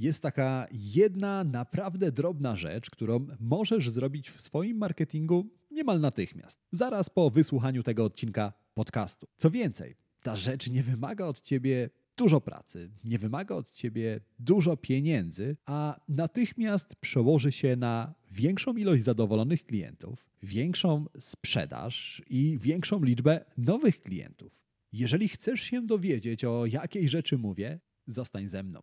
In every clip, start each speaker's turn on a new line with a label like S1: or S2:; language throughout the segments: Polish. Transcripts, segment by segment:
S1: Jest taka jedna naprawdę drobna rzecz, którą możesz zrobić w swoim marketingu niemal natychmiast, zaraz po wysłuchaniu tego odcinka podcastu. Co więcej, ta rzecz nie wymaga od ciebie dużo pracy, nie wymaga od ciebie dużo pieniędzy, a natychmiast przełoży się na większą ilość zadowolonych klientów, większą sprzedaż i większą liczbę nowych klientów. Jeżeli chcesz się dowiedzieć, o jakiej rzeczy mówię, zostań ze mną.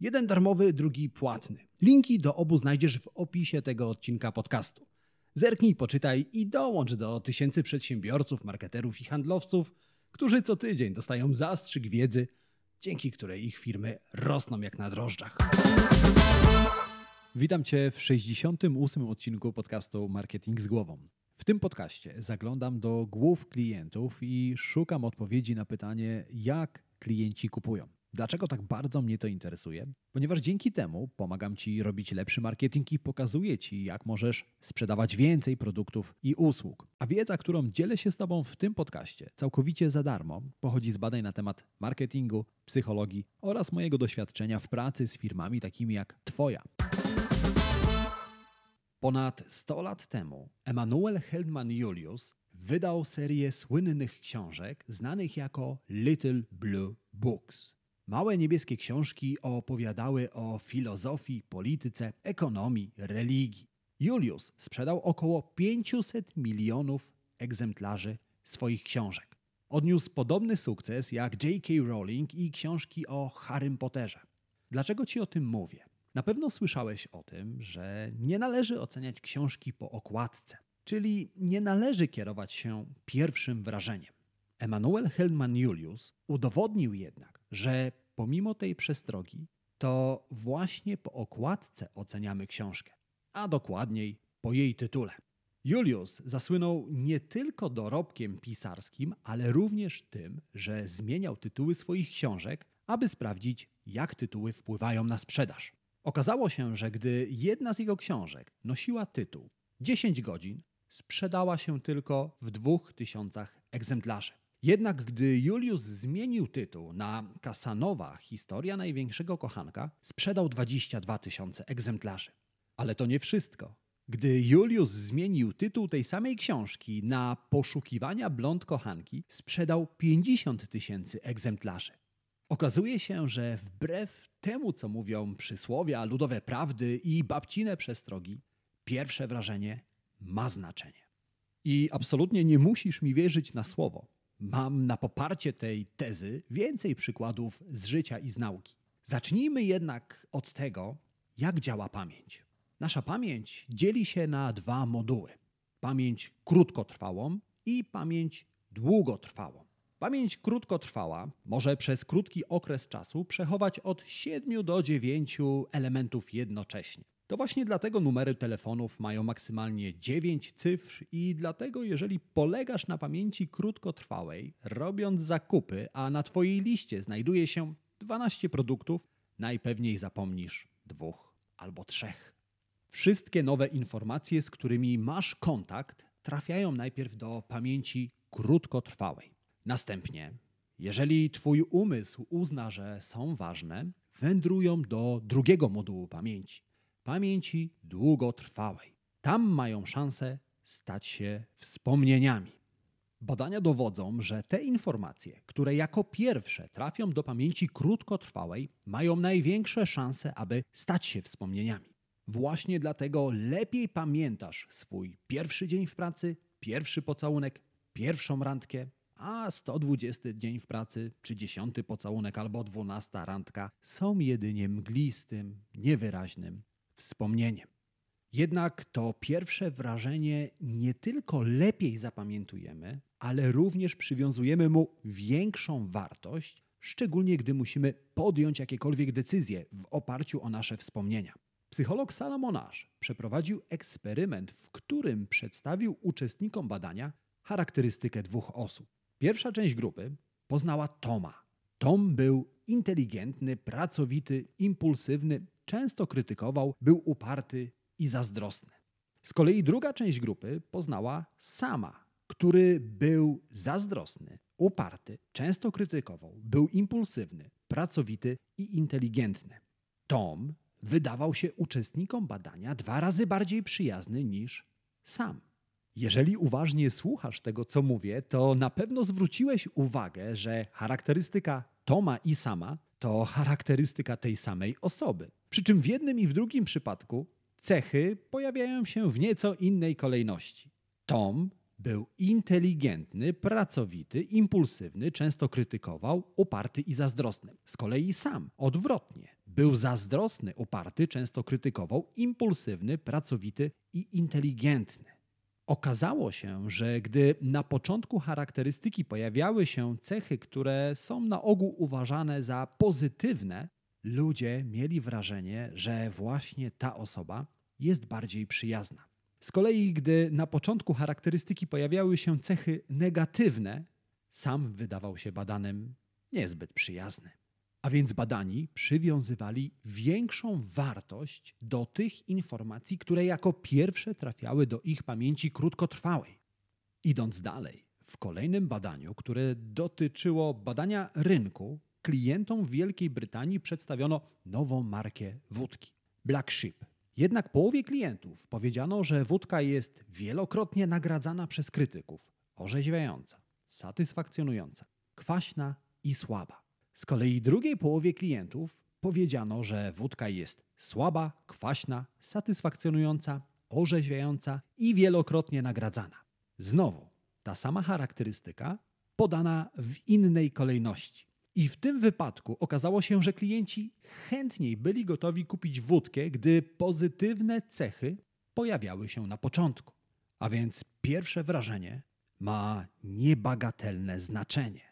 S2: Jeden darmowy, drugi płatny. Linki do obu znajdziesz w opisie tego odcinka podcastu. Zerknij, poczytaj i dołącz do tysięcy przedsiębiorców, marketerów i handlowców, którzy co tydzień dostają zastrzyk wiedzy, dzięki której ich firmy rosną jak na drożdżach.
S1: Witam Cię w 68. odcinku podcastu Marketing z głową. W tym podcaście zaglądam do głów klientów i szukam odpowiedzi na pytanie, jak klienci kupują. Dlaczego tak bardzo mnie to interesuje? Ponieważ dzięki temu pomagam Ci robić lepszy marketing i pokazuję Ci, jak możesz sprzedawać więcej produktów i usług. A wiedza, którą dzielę się z Tobą w tym podcaście, całkowicie za darmo, pochodzi z badań na temat marketingu, psychologii oraz mojego doświadczenia w pracy z firmami takimi jak Twoja. Ponad 100 lat temu Emanuel Heldman Julius wydał serię słynnych książek znanych jako Little Blue Books. Małe niebieskie książki opowiadały o filozofii, polityce, ekonomii, religii. Julius sprzedał około 500 milionów egzemplarzy swoich książek. Odniósł podobny sukces jak J.K. Rowling i książki o Harrym Potterze. Dlaczego ci o tym mówię? Na pewno słyszałeś o tym, że nie należy oceniać książki po okładce, czyli nie należy kierować się pierwszym wrażeniem. Emanuel Heldman Julius udowodnił jednak, że pomimo tej przestrogi, to właśnie po okładce oceniamy książkę, a dokładniej po jej tytule. Julius zasłynął nie tylko dorobkiem pisarskim, ale również tym, że zmieniał tytuły swoich książek, aby sprawdzić, jak tytuły wpływają na sprzedaż. Okazało się, że gdy jedna z jego książek nosiła tytuł 10 godzin, sprzedała się tylko w 2000 egzemplarzy. Jednak gdy Julius zmienił tytuł na Kasanowa Historia największego kochanka, sprzedał 22 tysiące egzemplarzy. Ale to nie wszystko. Gdy Julius zmienił tytuł tej samej książki na Poszukiwania blond kochanki, sprzedał 50 tysięcy egzemplarzy. Okazuje się, że wbrew temu, co mówią przysłowia, ludowe prawdy i babcine przestrogi, pierwsze wrażenie ma znaczenie. I absolutnie nie musisz mi wierzyć na słowo. Mam na poparcie tej tezy więcej przykładów z życia i z nauki. Zacznijmy jednak od tego, jak działa pamięć. Nasza pamięć dzieli się na dwa moduły: pamięć krótkotrwałą i pamięć długotrwałą. Pamięć krótkotrwała może przez krótki okres czasu przechować od 7 do 9 elementów jednocześnie. To właśnie dlatego numery telefonów mają maksymalnie 9 cyfr i dlatego jeżeli polegasz na pamięci krótkotrwałej, robiąc zakupy, a na Twojej liście znajduje się 12 produktów, najpewniej zapomnisz dwóch albo trzech. Wszystkie nowe informacje, z którymi masz kontakt, trafiają najpierw do pamięci krótkotrwałej. Następnie, jeżeli Twój umysł uzna, że są ważne, wędrują do drugiego modułu pamięci pamięci długotrwałej. Tam mają szansę stać się wspomnieniami. Badania dowodzą, że te informacje, które jako pierwsze trafią do pamięci krótkotrwałej, mają największe szanse, aby stać się wspomnieniami. Właśnie dlatego lepiej pamiętasz swój pierwszy dzień w pracy, pierwszy pocałunek, pierwszą randkę, a 120 dzień w pracy, czy 10 pocałunek albo 12 randka są jedynie mglistym, niewyraźnym wspomnieniem. Jednak to pierwsze wrażenie nie tylko lepiej zapamiętujemy, ale również przywiązujemy mu większą wartość, szczególnie gdy musimy podjąć jakiekolwiek decyzje w oparciu o nasze wspomnienia. Psycholog Salomon Ash przeprowadził eksperyment, w którym przedstawił uczestnikom badania charakterystykę dwóch osób. Pierwsza część grupy poznała Toma. Tom był inteligentny, pracowity, impulsywny, często krytykował, był uparty i zazdrosny. Z kolei druga część grupy poznała Sama, który był zazdrosny, uparty, często krytykował, był impulsywny, pracowity i inteligentny. Tom wydawał się uczestnikom badania dwa razy bardziej przyjazny niż sam. Jeżeli uważnie słuchasz tego, co mówię, to na pewno zwróciłeś uwagę, że charakterystyka Toma i Sama to charakterystyka tej samej osoby. Przy czym w jednym i w drugim przypadku cechy pojawiają się w nieco innej kolejności. Tom był inteligentny, pracowity, impulsywny, często krytykował, uparty i zazdrosny. Z kolei sam, odwrotnie, był zazdrosny, uparty, często krytykował, impulsywny, pracowity i inteligentny. Okazało się, że gdy na początku charakterystyki pojawiały się cechy, które są na ogół uważane za pozytywne, ludzie mieli wrażenie, że właśnie ta osoba jest bardziej przyjazna. Z kolei, gdy na początku charakterystyki pojawiały się cechy negatywne, sam wydawał się badanym niezbyt przyjazny. A więc badani przywiązywali większą wartość do tych informacji, które jako pierwsze trafiały do ich pamięci krótkotrwałej. Idąc dalej, w kolejnym badaniu, które dotyczyło badania rynku, klientom Wielkiej Brytanii przedstawiono nową markę wódki Black Sheep. Jednak połowie klientów powiedziano, że wódka jest wielokrotnie nagradzana przez krytyków, orzeźwiająca, satysfakcjonująca, kwaśna i słaba. Z kolei drugiej połowie klientów powiedziano, że wódka jest słaba, kwaśna, satysfakcjonująca, orzeźwiająca i wielokrotnie nagradzana. Znowu ta sama charakterystyka podana w innej kolejności. I w tym wypadku okazało się, że klienci chętniej byli gotowi kupić wódkę, gdy pozytywne cechy pojawiały się na początku. A więc pierwsze wrażenie ma niebagatelne znaczenie.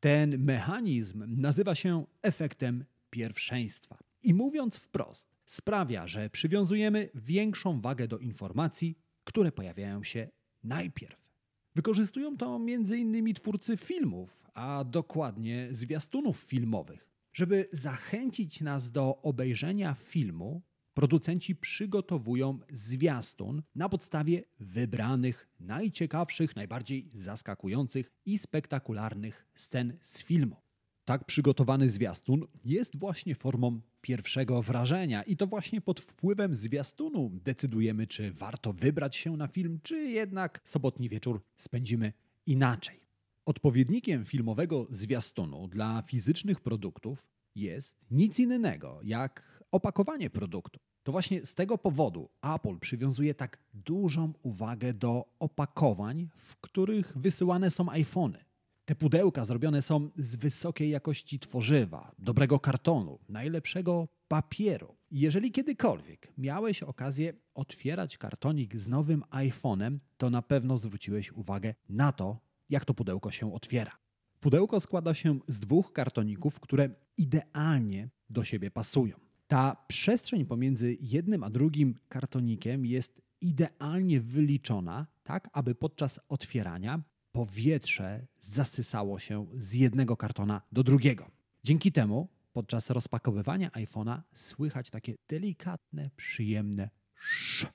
S1: Ten mechanizm nazywa się efektem pierwszeństwa. I mówiąc wprost, sprawia, że przywiązujemy większą wagę do informacji, które pojawiają się najpierw. Wykorzystują to m.in. twórcy filmów, a dokładnie zwiastunów filmowych. Żeby zachęcić nas do obejrzenia filmu, producenci przygotowują zwiastun na podstawie wybranych, najciekawszych, najbardziej zaskakujących i spektakularnych scen z filmu. Tak przygotowany zwiastun jest właśnie formą pierwszego wrażenia, i to właśnie pod wpływem zwiastunu decydujemy, czy warto wybrać się na film, czy jednak sobotni wieczór spędzimy inaczej. Odpowiednikiem filmowego zwiastunu dla fizycznych produktów jest nic innego jak opakowanie produktu. To właśnie z tego powodu Apple przywiązuje tak dużą uwagę do opakowań, w których wysyłane są iPhony. Te pudełka zrobione są z wysokiej jakości tworzywa, dobrego kartonu, najlepszego papieru. Jeżeli kiedykolwiek miałeś okazję otwierać kartonik z nowym iPhone'em, to na pewno zwróciłeś uwagę na to, jak to pudełko się otwiera. Pudełko składa się z dwóch kartoników, które idealnie do siebie pasują. Ta przestrzeń pomiędzy jednym a drugim kartonikiem jest idealnie wyliczona, tak aby podczas otwierania powietrze zasysało się z jednego kartona do drugiego. Dzięki temu podczas rozpakowywania iPhone'a słychać takie delikatne, przyjemne sz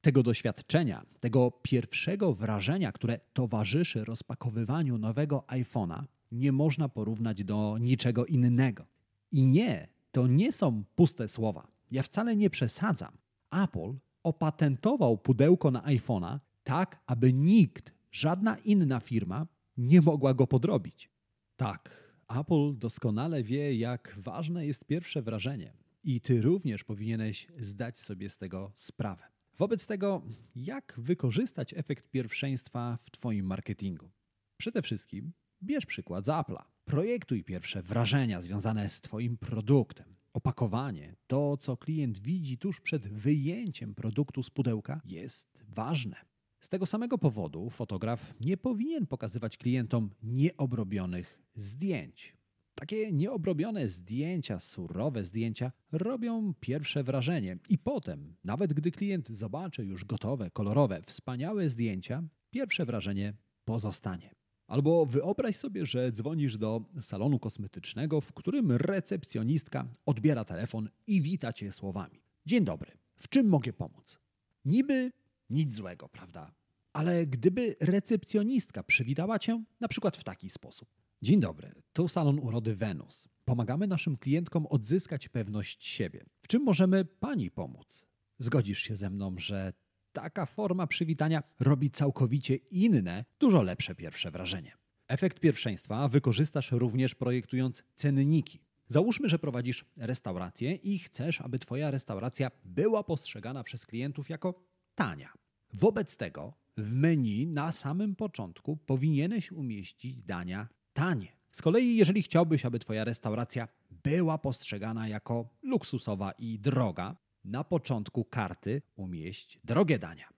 S1: tego doświadczenia, tego pierwszego wrażenia, które towarzyszy rozpakowywaniu nowego iPhone'a, nie można porównać do niczego innego. I nie, to nie są puste słowa. Ja wcale nie przesadzam. Apple opatentował pudełko na iPhone'a tak, aby nikt, żadna inna firma nie mogła go podrobić. Tak, Apple doskonale wie, jak ważne jest pierwsze wrażenie. I ty również powinieneś zdać sobie z tego sprawę. Wobec tego, jak wykorzystać efekt pierwszeństwa w Twoim marketingu? Przede wszystkim bierz przykład z Apple'a. Projektuj pierwsze wrażenia związane z Twoim produktem. Opakowanie, to co klient widzi tuż przed wyjęciem produktu z pudełka, jest ważne. Z tego samego powodu fotograf nie powinien pokazywać klientom nieobrobionych zdjęć. Takie nieobrobione zdjęcia, surowe zdjęcia robią pierwsze wrażenie i potem, nawet gdy klient zobaczy już gotowe, kolorowe, wspaniałe zdjęcia, pierwsze wrażenie pozostanie. Albo wyobraź sobie, że dzwonisz do salonu kosmetycznego, w którym recepcjonistka odbiera telefon i wita cię słowami: Dzień dobry, w czym mogę pomóc? Niby nic złego, prawda? Ale gdyby recepcjonistka przywitała cię na przykład w taki sposób: Dzień dobry, to salon urody Wenus. Pomagamy naszym klientkom odzyskać pewność siebie. W czym możemy pani pomóc? Zgodzisz się ze mną, że taka forma przywitania robi całkowicie inne, dużo lepsze pierwsze wrażenie. Efekt pierwszeństwa wykorzystasz również projektując cenniki. Załóżmy, że prowadzisz restaurację i chcesz, aby Twoja restauracja była postrzegana przez klientów jako tania. Wobec tego w menu na samym początku powinieneś umieścić dania tanie. Z kolei, jeżeli chciałbyś, aby Twoja restauracja była postrzegana jako luksusowa i droga, na początku karty umieść drogie dania.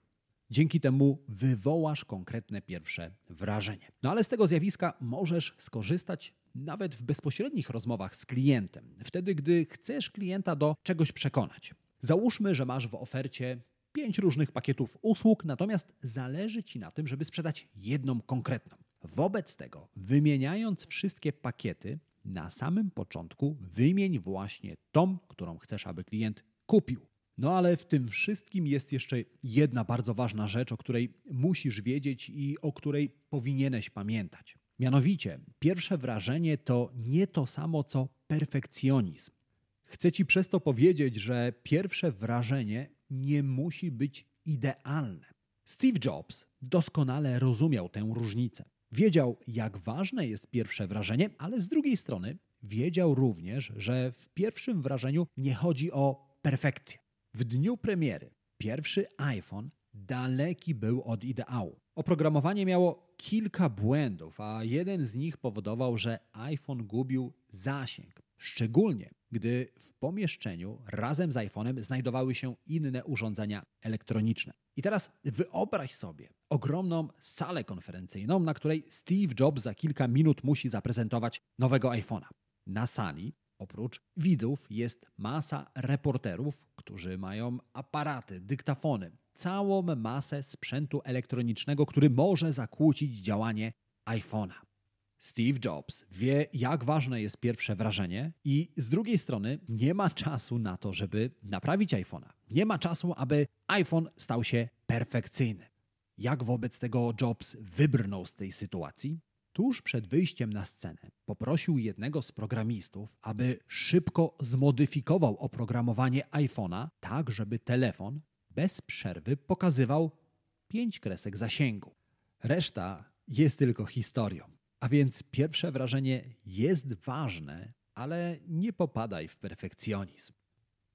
S1: Dzięki temu wywołasz konkretne pierwsze wrażenie. No ale z tego zjawiska możesz skorzystać nawet w bezpośrednich rozmowach z klientem, wtedy gdy chcesz klienta do czegoś przekonać. Załóżmy, że masz w ofercie pięć różnych pakietów usług, natomiast zależy ci na tym, żeby sprzedać jedną konkretną. Wobec tego, wymieniając wszystkie pakiety, na samym początku wymień właśnie tą, którą chcesz, aby klient kupił. No ale w tym wszystkim jest jeszcze jedna bardzo ważna rzecz, o której musisz wiedzieć i o której powinieneś pamiętać. Mianowicie, pierwsze wrażenie to nie to samo co perfekcjonizm. Chcę ci przez to powiedzieć, że pierwsze wrażenie nie musi być idealne. Steve Jobs doskonale rozumiał tę różnicę. Wiedział, jak ważne jest pierwsze wrażenie, ale z drugiej strony wiedział również, że w pierwszym wrażeniu nie chodzi o perfekcję. W dniu premiery pierwszy iPhone daleki był od ideału. Oprogramowanie miało kilka błędów, a jeden z nich powodował, że iPhone gubił zasięg. Szczególnie gdy w pomieszczeniu razem z iPhone'em znajdowały się inne urządzenia elektroniczne. I teraz wyobraź sobie ogromną salę konferencyjną, na której Steve Jobs za kilka minut musi zaprezentować nowego iPhone'a. Na sali Oprócz widzów jest masa reporterów, którzy mają aparaty, dyktafony, całą masę sprzętu elektronicznego, który może zakłócić działanie iPhone'a. Steve Jobs wie, jak ważne jest pierwsze wrażenie, i z drugiej strony nie ma czasu na to, żeby naprawić iPhone'a. Nie ma czasu, aby iPhone stał się perfekcyjny. Jak wobec tego Jobs wybrnął z tej sytuacji? Tuż przed wyjściem na scenę poprosił jednego z programistów, aby szybko zmodyfikował oprogramowanie iPhone'a tak, żeby telefon bez przerwy pokazywał pięć kresek zasięgu. Reszta jest tylko historią. A więc pierwsze wrażenie jest ważne, ale nie popadaj w perfekcjonizm.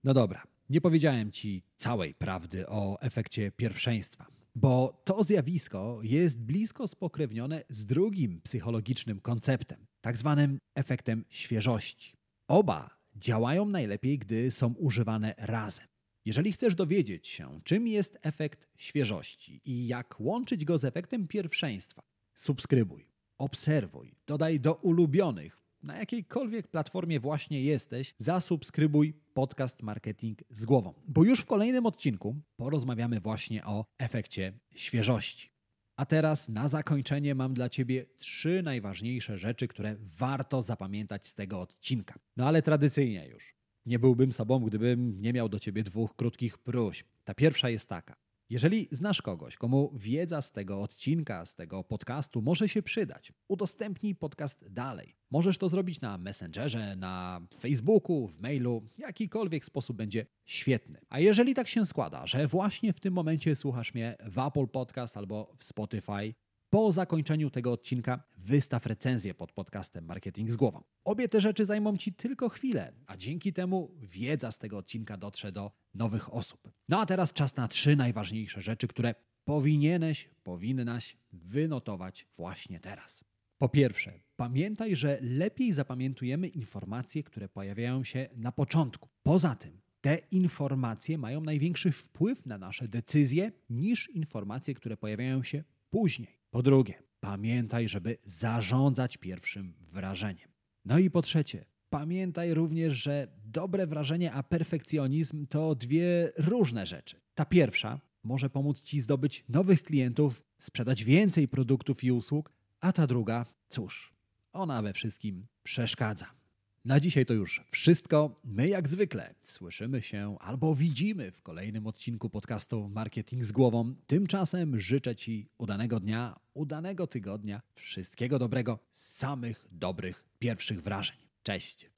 S1: No dobra, nie powiedziałem ci całej prawdy o efekcie pierwszeństwa bo to zjawisko jest blisko spokrewnione z drugim psychologicznym konceptem, tak zwanym efektem świeżości. Oba działają najlepiej, gdy są używane razem. Jeżeli chcesz dowiedzieć się, czym jest efekt świeżości i jak łączyć go z efektem pierwszeństwa, subskrybuj, obserwuj, dodaj do ulubionych na jakiejkolwiek platformie właśnie jesteś, zasubskrybuj podcast Marketing z głową, bo już w kolejnym odcinku porozmawiamy właśnie o efekcie świeżości. A teraz na zakończenie mam dla Ciebie trzy najważniejsze rzeczy, które warto zapamiętać z tego odcinka. No ale tradycyjnie już. Nie byłbym sobą, gdybym nie miał do Ciebie dwóch krótkich próśb. Ta pierwsza jest taka. Jeżeli znasz kogoś, komu wiedza z tego odcinka, z tego podcastu może się przydać, udostępnij podcast dalej. Możesz to zrobić na Messengerze, na Facebooku, w mailu, jakikolwiek sposób będzie świetny. A jeżeli tak się składa, że właśnie w tym momencie słuchasz mnie w Apple Podcast albo w Spotify, po zakończeniu tego odcinka wystaw recenzję pod podcastem Marketing z głową. Obie te rzeczy zajmą Ci tylko chwilę, a dzięki temu wiedza z tego odcinka dotrze do nowych osób. No a teraz czas na trzy najważniejsze rzeczy, które powinieneś, powinnaś wynotować właśnie teraz. Po pierwsze, pamiętaj, że lepiej zapamiętujemy informacje, które pojawiają się na początku. Poza tym, te informacje mają największy wpływ na nasze decyzje niż informacje, które pojawiają się później. Po drugie, pamiętaj, żeby zarządzać pierwszym wrażeniem. No i po trzecie, pamiętaj również, że dobre wrażenie a perfekcjonizm to dwie różne rzeczy. Ta pierwsza może pomóc Ci zdobyć nowych klientów, sprzedać więcej produktów i usług, a ta druga, cóż, ona we wszystkim przeszkadza. Na dzisiaj to już wszystko. My jak zwykle słyszymy się albo widzimy w kolejnym odcinku podcastu Marketing z głową. Tymczasem życzę Ci udanego dnia, udanego tygodnia, wszystkiego dobrego, samych dobrych pierwszych wrażeń. Cześć!